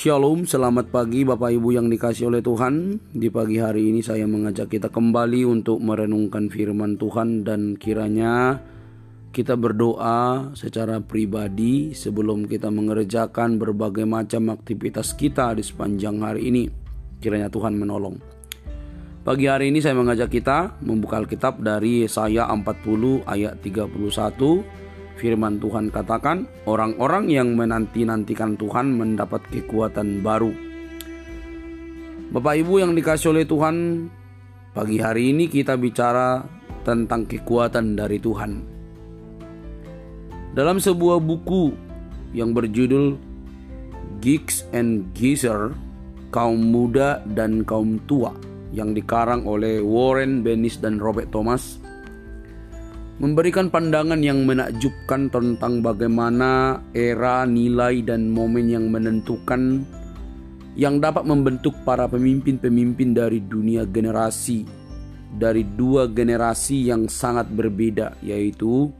Shalom, selamat pagi Bapak Ibu yang dikasih oleh Tuhan. Di pagi hari ini saya mengajak kita kembali untuk merenungkan firman Tuhan dan kiranya kita berdoa secara pribadi sebelum kita mengerjakan berbagai macam aktivitas kita di sepanjang hari ini. Kiranya Tuhan menolong. Pagi hari ini saya mengajak kita membuka Alkitab dari Yesaya 40 ayat 31 Firman Tuhan katakan, orang-orang yang menanti-nantikan Tuhan mendapat kekuatan baru. Bapak Ibu yang dikasih oleh Tuhan, pagi hari ini kita bicara tentang kekuatan dari Tuhan. Dalam sebuah buku yang berjudul Geeks and Geezer, kaum muda dan kaum tua yang dikarang oleh Warren Bennis dan Robert Thomas, memberikan pandangan yang menakjubkan tentang bagaimana era, nilai, dan momen yang menentukan yang dapat membentuk para pemimpin-pemimpin dari dunia generasi dari dua generasi yang sangat berbeda yaitu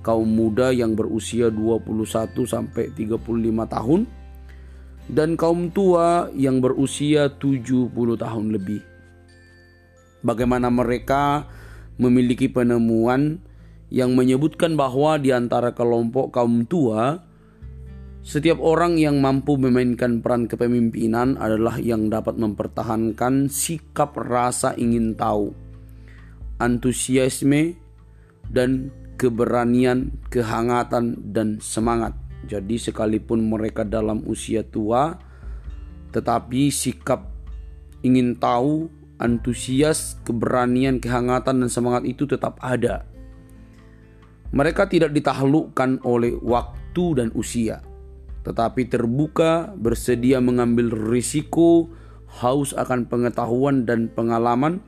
kaum muda yang berusia 21 sampai 35 tahun dan kaum tua yang berusia 70 tahun lebih. Bagaimana mereka memiliki penemuan yang menyebutkan bahwa di antara kelompok kaum tua, setiap orang yang mampu memainkan peran kepemimpinan adalah yang dapat mempertahankan sikap rasa ingin tahu, antusiasme, dan keberanian, kehangatan, dan semangat. Jadi, sekalipun mereka dalam usia tua, tetapi sikap ingin tahu, antusias, keberanian, kehangatan, dan semangat itu tetap ada. Mereka tidak ditaklukkan oleh waktu dan usia, tetapi terbuka, bersedia mengambil risiko, haus akan pengetahuan dan pengalaman,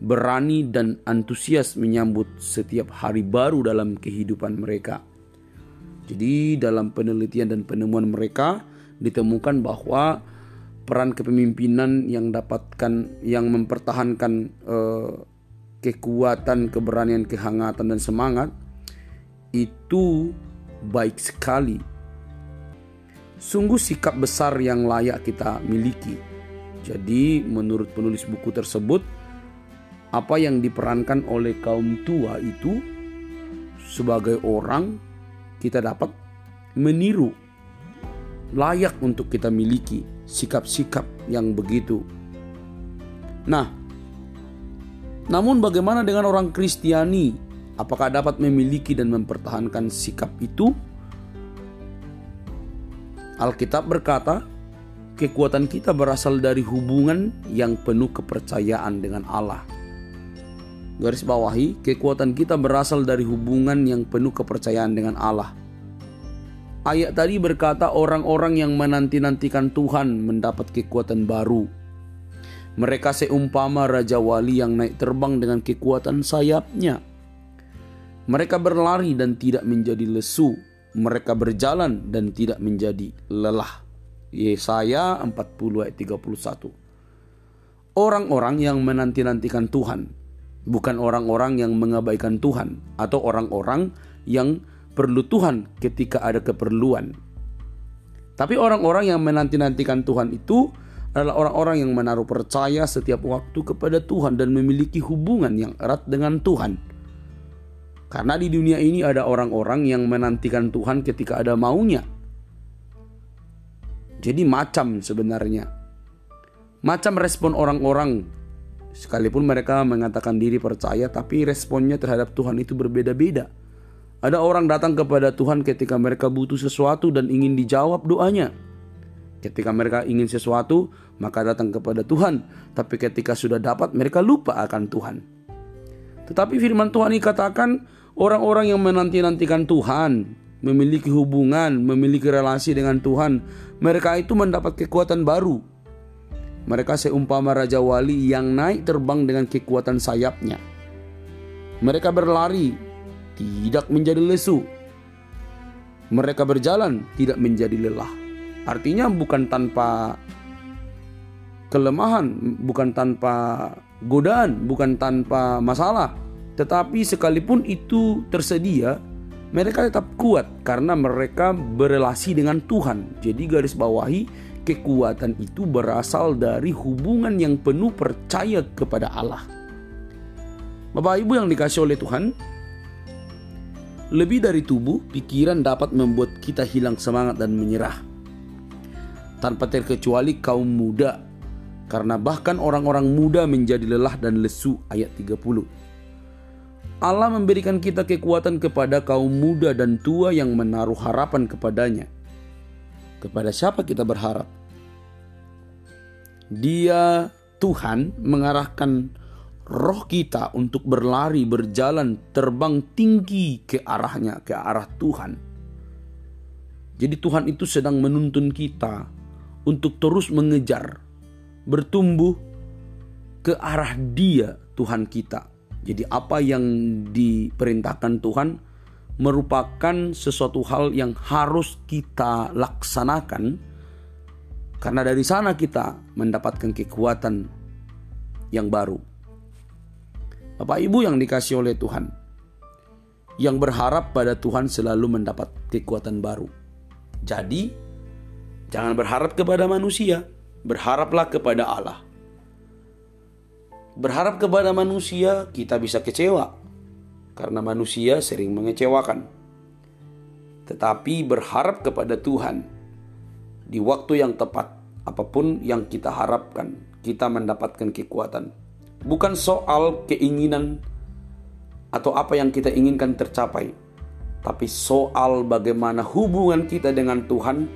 berani dan antusias menyambut setiap hari baru dalam kehidupan mereka. Jadi, dalam penelitian dan penemuan mereka ditemukan bahwa peran kepemimpinan yang dapatkan yang mempertahankan eh, kekuatan, keberanian, kehangatan dan semangat itu baik sekali. Sungguh sikap besar yang layak kita miliki. Jadi, menurut penulis buku tersebut, apa yang diperankan oleh kaum tua itu sebagai orang kita dapat meniru layak untuk kita miliki sikap-sikap yang begitu. Nah, namun bagaimana dengan orang Kristiani Apakah dapat memiliki dan mempertahankan sikap itu? Alkitab berkata, kekuatan kita berasal dari hubungan yang penuh kepercayaan dengan Allah. Garis bawahi, kekuatan kita berasal dari hubungan yang penuh kepercayaan dengan Allah. Ayat tadi berkata orang-orang yang menanti-nantikan Tuhan mendapat kekuatan baru. Mereka seumpama Raja Wali yang naik terbang dengan kekuatan sayapnya. Mereka berlari dan tidak menjadi lesu. Mereka berjalan dan tidak menjadi lelah. Yesaya 40 ayat 31. Orang-orang yang menanti-nantikan Tuhan, bukan orang-orang yang mengabaikan Tuhan atau orang-orang yang perlu Tuhan ketika ada keperluan. Tapi orang-orang yang menanti-nantikan Tuhan itu adalah orang-orang yang menaruh percaya setiap waktu kepada Tuhan dan memiliki hubungan yang erat dengan Tuhan karena di dunia ini ada orang-orang yang menantikan Tuhan ketika ada maunya. Jadi macam sebenarnya. Macam respon orang-orang sekalipun mereka mengatakan diri percaya tapi responnya terhadap Tuhan itu berbeda-beda. Ada orang datang kepada Tuhan ketika mereka butuh sesuatu dan ingin dijawab doanya. Ketika mereka ingin sesuatu, maka datang kepada Tuhan, tapi ketika sudah dapat mereka lupa akan Tuhan. Tetapi firman Tuhan ini katakan Orang-orang yang menanti-nantikan Tuhan, memiliki hubungan, memiliki relasi dengan Tuhan, mereka itu mendapat kekuatan baru. Mereka seumpama raja wali yang naik terbang dengan kekuatan sayapnya. Mereka berlari, tidak menjadi lesu. Mereka berjalan, tidak menjadi lelah. Artinya bukan tanpa kelemahan, bukan tanpa godaan, bukan tanpa masalah, tetapi sekalipun itu tersedia, mereka tetap kuat karena mereka berelasi dengan Tuhan. Jadi garis bawahi, kekuatan itu berasal dari hubungan yang penuh percaya kepada Allah. Bapak Ibu yang dikasih oleh Tuhan, lebih dari tubuh, pikiran dapat membuat kita hilang semangat dan menyerah. Tanpa terkecuali kaum muda, karena bahkan orang-orang muda menjadi lelah dan lesu ayat 30. Allah memberikan kita kekuatan kepada kaum muda dan tua yang menaruh harapan kepadanya kepada siapa kita berharap? Dia Tuhan mengarahkan roh kita untuk berlari, berjalan, terbang tinggi ke arahnya, ke arah Tuhan. Jadi Tuhan itu sedang menuntun kita untuk terus mengejar, bertumbuh ke arah Dia, Tuhan kita. Jadi apa yang diperintahkan Tuhan, merupakan sesuatu hal yang harus kita laksanakan karena dari sana kita mendapatkan kekuatan yang baru. Bapak Ibu yang dikasih oleh Tuhan, yang berharap pada Tuhan selalu mendapat kekuatan baru. Jadi, jangan berharap kepada manusia, berharaplah kepada Allah. Berharap kepada manusia, kita bisa kecewa, karena manusia sering mengecewakan. Tetapi berharap kepada Tuhan di waktu yang tepat, apa pun yang kita harapkan, kita mendapatkan kekuatan. Bukan soal keinginan atau apa yang kita inginkan tercapai, tapi soal bagaimana hubungan kita dengan Tuhan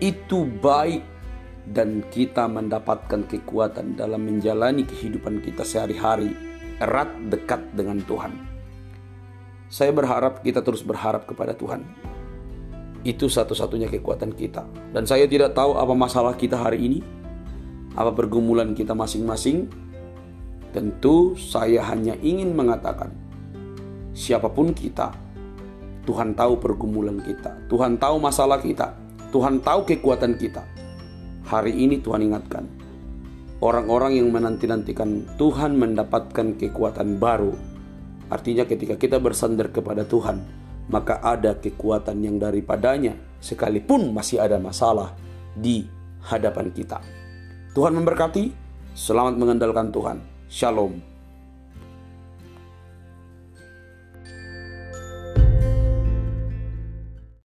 itu baik dan kita mendapatkan kekuatan dalam menjalani kehidupan kita sehari-hari erat dekat dengan Tuhan. Saya berharap kita terus berharap kepada Tuhan. Itu satu-satunya kekuatan kita. Dan saya tidak tahu apa masalah kita hari ini, apa pergumulan kita masing-masing. Tentu saya hanya ingin mengatakan, siapa pun kita, Tuhan tahu pergumulan kita, Tuhan tahu masalah kita, Tuhan tahu kekuatan kita. Hari ini Tuhan ingatkan, orang-orang yang menanti-nantikan Tuhan mendapatkan kekuatan baru Artinya ketika kita bersandar kepada Tuhan, maka ada kekuatan yang daripadanya sekalipun masih ada masalah di hadapan kita. Tuhan memberkati, selamat mengandalkan Tuhan. Shalom.